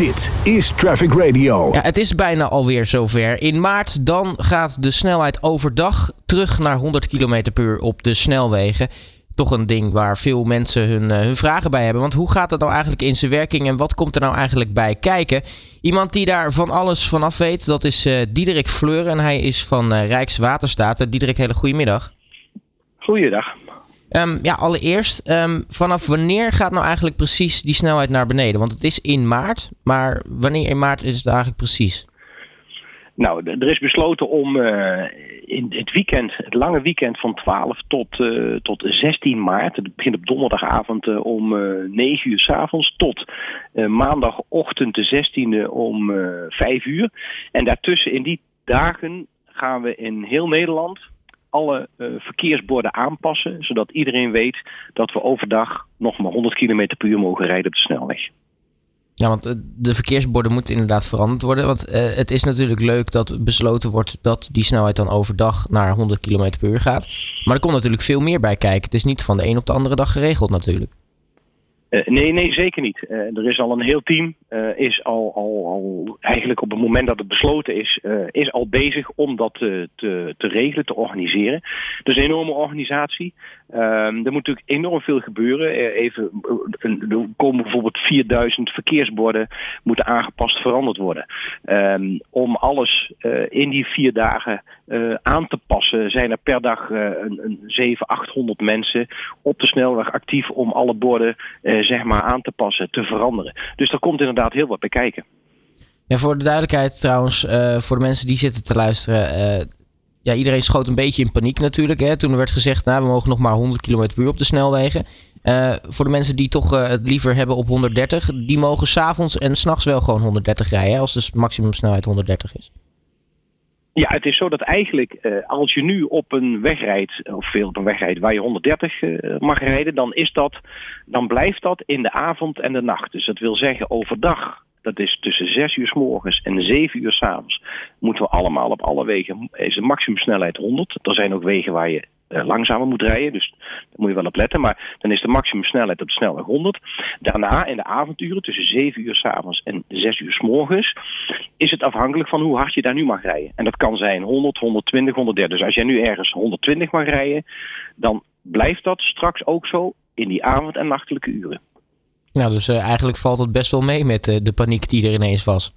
Dit is Traffic Radio. Ja, het is bijna alweer zover. In maart dan gaat de snelheid overdag terug naar 100 km per uur op de snelwegen. Toch een ding waar veel mensen hun, eh, hun vragen bij hebben. Want hoe gaat dat nou eigenlijk in zijn werking en wat komt er nou eigenlijk bij kijken? Iemand die daar van alles vanaf weet, dat is uh, Diederik Fleur en hij is van uh, Rijkswaterstaat. Diederik, hele goedemiddag. Goeiedag. Um, ja, allereerst, um, vanaf wanneer gaat nou eigenlijk precies die snelheid naar beneden? Want het is in maart, maar wanneer in maart is het eigenlijk precies? Nou, er is besloten om uh, in het weekend, het lange weekend van 12 tot, uh, tot 16 maart, het begint op donderdagavond uh, om 9 uur s avonds tot maandagochtend de 16e om 5 uur. En daartussen in die dagen gaan we in heel Nederland alle uh, verkeersborden aanpassen, zodat iedereen weet dat we overdag nog maar 100 km per uur mogen rijden op de snelweg. Ja, want de verkeersborden moeten inderdaad veranderd worden. Want uh, het is natuurlijk leuk dat besloten wordt dat die snelheid dan overdag naar 100 km per uur gaat. Maar er komt natuurlijk veel meer bij kijken. Het is niet van de een op de andere dag geregeld natuurlijk. Uh, nee, nee, zeker niet. Uh, er is al een heel team, uh, is al, al, al eigenlijk op het moment dat het besloten is, is al bezig om dat te, te, regelen, te organiseren. Dus een enorme organisatie. er moet natuurlijk enorm veel gebeuren. even, er komen bijvoorbeeld 4000 verkeersborden moeten aangepast, veranderd worden. Um, om alles in die vier dagen aan te passen, zijn er per dag een, een 700, 800 mensen op de snelweg actief om alle borden zeg maar aan te passen, te veranderen. Dus daar komt inderdaad heel wat bij kijken. Ja, voor de duidelijkheid trouwens, uh, voor de mensen die zitten te luisteren. Uh, ja, iedereen schoot een beetje in paniek natuurlijk. Hè, toen er werd gezegd, nou, we mogen nog maar 100 km per uur op de snelwegen. Voor de mensen die toch het liever hebben op 130, die mogen s'avonds en s'nachts wel gewoon 130 rijden. Als de maximumsnelheid 130 is. Ja, het is zo dat eigenlijk uh, als je nu op een weg rijdt, of veel op een weg rijdt waar je 130 uh, mag rijden, dan is dat, dan blijft dat in de avond en de nacht. Dus dat wil zeggen overdag. Dat is tussen 6 uur s morgens en 7 uur s avonds. Moeten we allemaal op alle wegen. Is de maximumsnelheid 100. Er zijn ook wegen waar je langzamer moet rijden. Dus daar moet je wel op letten. Maar dan is de maximumsnelheid op de snelweg 100. Daarna in de avonduren tussen 7 uur s avonds en 6 uur s morgens is het afhankelijk van hoe hard je daar nu mag rijden. En dat kan zijn 100, 120, 130. Dus als jij nu ergens 120 mag rijden, dan blijft dat straks ook zo in die avond- en nachtelijke uren. Nou, dus uh, eigenlijk valt het best wel mee met uh, de paniek die er ineens was.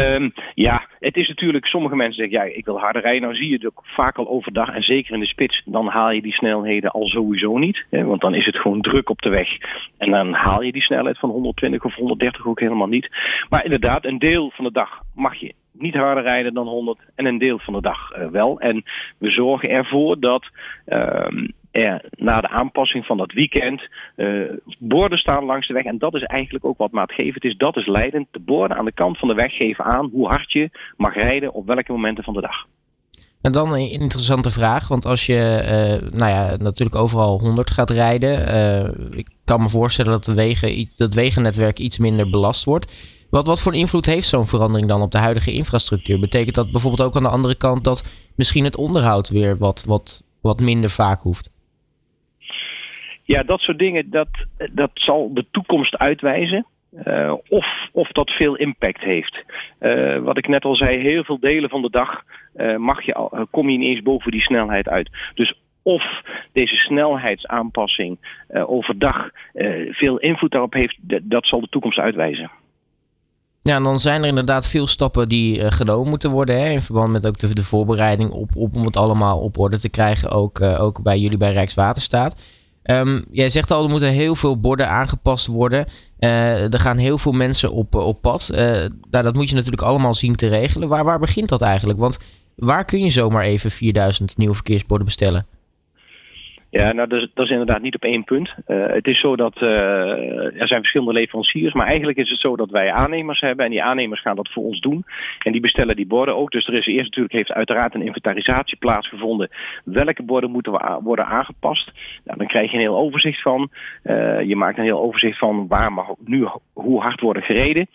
Um, ja, het is natuurlijk, sommige mensen zeggen, ja, ik wil harder rijden. Nou zie je het ook vaak al overdag en zeker in de spits, dan haal je die snelheden al sowieso niet. Hè, want dan is het gewoon druk op de weg. En dan haal je die snelheid van 120 of 130 ook helemaal niet. Maar inderdaad, een deel van de dag mag je niet harder rijden dan 100 en een deel van de dag uh, wel. En we zorgen ervoor dat um, er na de aanpassing van dat weekend uh, borden staan langs de weg. En dat is eigenlijk ook wat maatgevend is. Dat is leidend. De borden aan de kant van de weg geven aan hoe hard je mag rijden op welke momenten van de dag. En dan een interessante vraag, want als je uh, nou ja, natuurlijk overal 100 gaat rijden, uh, ik kan me voorstellen dat, de wegen, dat wegennetwerk iets minder belast wordt. Wat, wat voor invloed heeft zo'n verandering dan op de huidige infrastructuur? Betekent dat bijvoorbeeld ook aan de andere kant dat misschien het onderhoud weer wat, wat, wat minder vaak hoeft? Ja, dat soort dingen, dat, dat zal de toekomst uitwijzen. Uh, of, of dat veel impact heeft. Uh, wat ik net al zei, heel veel delen van de dag uh, mag je al, kom je ineens boven die snelheid uit. Dus of deze snelheidsaanpassing overdag veel invloed daarop heeft, dat zal de toekomst uitwijzen. Ja, en dan zijn er inderdaad veel stappen die genomen moeten worden. Hè, in verband met ook de, de voorbereiding op, op, om het allemaal op orde te krijgen. Ook, ook bij jullie bij Rijkswaterstaat. Um, jij zegt al, er moeten heel veel borden aangepast worden. Uh, er gaan heel veel mensen op, op pad. nou, dat moet je natuurlijk allemaal zien te regelen. Waar, waar begint dat eigenlijk? Want waar kun je zomaar even 4000 nieuwe verkeersborden bestellen? Ja, nou, dat is, inderdaad niet op één punt. Uh, het is zo dat uh, er zijn verschillende leveranciers, maar eigenlijk is het zo dat wij aannemers hebben en die aannemers gaan dat voor ons doen. En die bestellen die borden ook. Dus er is eerst natuurlijk heeft uiteraard een inventarisatie plaatsgevonden. Welke borden moeten we worden aangepast? Nou, dan krijg je een heel overzicht van. Uh, je maakt een heel overzicht van waar mag nu hoe hard worden gereden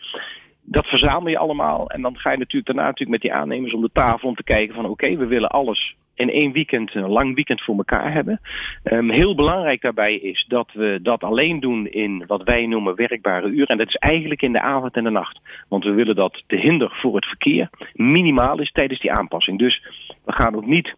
dat verzamel je allemaal. En dan ga je natuurlijk daarna natuurlijk met die aannemers om de tafel om te kijken van oké, we willen alles in één weekend een lang weekend voor elkaar hebben. Um, heel belangrijk daarbij is dat we dat alleen doen in wat wij noemen werkbare uren. En dat is eigenlijk in de avond en de nacht. Want we willen dat de hinder voor het verkeer minimaal is tijdens die aanpassing. Dus we gaan ook niet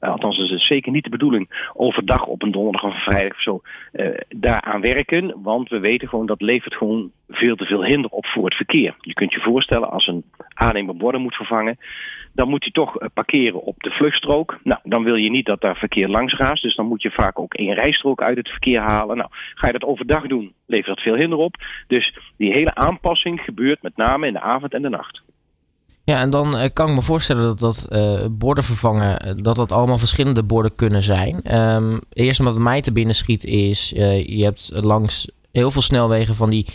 uh, althans is het zeker niet de bedoeling, overdag op een donderdag of een vrijdag of zo uh, daaraan werken. Want we weten gewoon dat levert gewoon veel te veel hinder op voor het verkeer. Je kunt je voorstellen, als een aannemer borden moet vervangen, dan moet hij toch uh, parkeren op de vluchtstrook. Nou, dan wil je niet dat daar verkeer langs raast. Dus dan moet je vaak ook één rijstrook uit het verkeer halen. Nou, ga je dat overdag doen, levert dat veel hinder op. Dus die hele aanpassing gebeurt met name in de avond en de nacht. Ja, en dan uh, kan ik me voorstellen dat dat uh, borden vervangen, dat dat allemaal verschillende borden kunnen zijn. Um, eerst wat mij te binnen schiet is, uh, je hebt langs heel veel snelwegen van die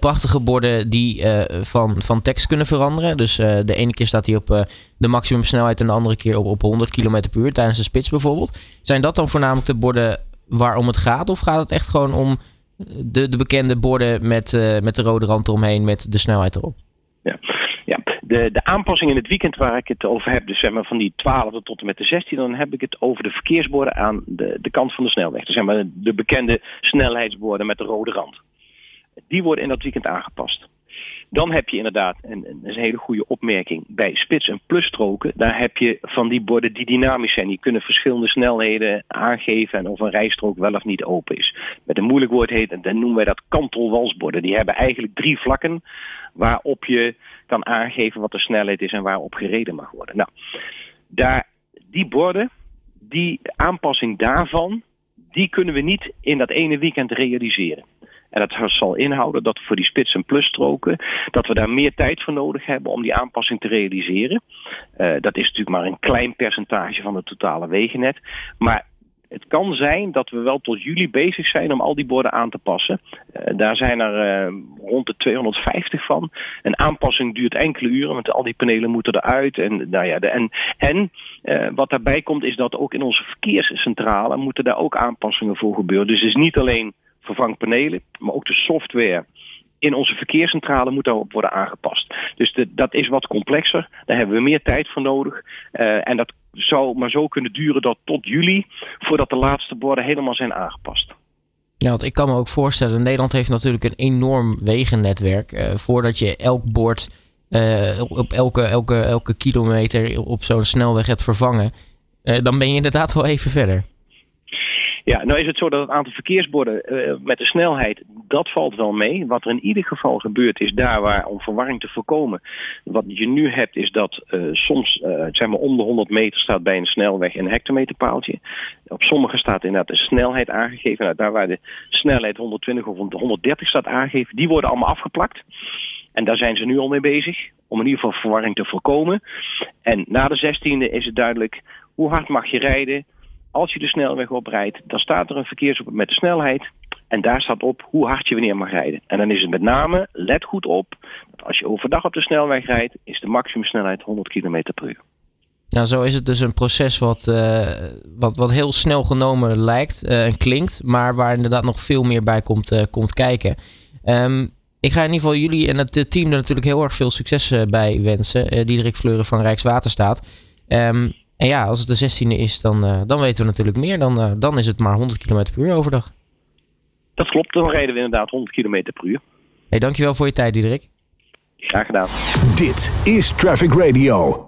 prachtige borden die van, van tekst kunnen veranderen. Dus de ene keer staat hij op de maximumsnelheid en de andere keer op, op 100 km per uur tijdens de spits bijvoorbeeld. Zijn dat dan voornamelijk de borden waarom het gaat? Of gaat het echt gewoon om de, de bekende borden met, met de rode rand eromheen met de snelheid erop? Ja. Ja, de, de aanpassing in het weekend waar ik het over heb, dus zeg van die 12 tot en met de 16, dan heb ik het over de verkeersborden aan de, de kant van de snelweg. Dus zeg maar de bekende snelheidsborden met de rode rand. Die worden in dat weekend aangepast. Dan heb je inderdaad, en dat is een hele goede opmerking, bij spits- en plusstroken, daar heb je van die borden die dynamisch zijn. Die kunnen verschillende snelheden aangeven en of een rijstrook wel of niet open is. Met een moeilijk woord heet, dan noemen wij dat kantelwalsborden. Die hebben eigenlijk drie vlakken waarop je kan aangeven wat de snelheid is en waarop gereden mag worden. Nou, daar, die borden, die aanpassing daarvan, die kunnen we niet in dat ene weekend realiseren. En dat zal inhouden dat voor die spits- en plusstroken, dat we daar meer tijd voor nodig hebben om die aanpassing te realiseren. Uh, dat is natuurlijk maar een klein percentage van het totale wegennet. Maar het kan zijn dat we wel tot juli bezig zijn om al die borden aan te passen. Uh, daar zijn er uh, rond de 250 van. Een aanpassing duurt enkele uren, want al die panelen moeten eruit. En, nou ja, de, en, en wat daarbij komt is dat ook in onze verkeerscentrale moeten daar ook aanpassingen voor gebeuren. Dus het is niet alleen vervang panelen, maar ook de software in onze verkeerscentrale moet daarop worden aangepast. Dus dat is wat complexer. Daar hebben we meer tijd voor nodig. Uh, en dat zou maar zo kunnen duren dat tot juli, voordat de laatste borden helemaal zijn aangepast. Ja, want ik kan me ook voorstellen, Nederland heeft natuurlijk een enorm wegennetwerk. Uh, voordat je elk bord uh, op elke, elke, elke kilometer op zo'n snelweg hebt vervangen, dan ben je inderdaad wel even verder. Ja, nou is het zo dat het aantal verkeersborden uh, met de snelheid, dat valt wel mee. Wat er in ieder geval gebeurt is daar waar, om verwarring te voorkomen, wat je nu hebt is dat uh, soms, uh, zeg maar om de 100 meter staat bij een snelweg een hectometerpaaltje. Op sommige staat inderdaad de snelheid aangegeven. Nou, daar waar de snelheid 120 of 130 staat aangegeven, die worden allemaal afgeplakt. En daar zijn ze nu al mee bezig, om in ieder geval verwarring te voorkomen. En na de 16e is het duidelijk, hoe hard mag je rijden? Als je de snelweg oprijdt, dan staat er een verkeersopen met de snelheid. En daar staat op hoe hard je wanneer mag rijden. En dan is het met name, let goed op, als je overdag op de snelweg rijdt, is de maximumsnelheid 100 km per uur. Nou, zo is het dus een proces wat, uh, wat, wat heel snel genomen lijkt uh, en klinkt, maar waar inderdaad nog veel meer bij komt, uh, komt kijken. Um, ik ga in ieder geval jullie en het team er natuurlijk heel erg veel succes bij wensen. Diederik Fleuren van Rijkswaterstaat. Um, en ja, als het de 16e is, dan, uh, dan weten we natuurlijk meer. Dan, uh, dan is het maar 100 km per uur overdag. Dat klopt, dan rijden we inderdaad 100 km per uur. Hey, dankjewel voor je tijd, Diederik. Graag gedaan. Dit is Traffic Radio.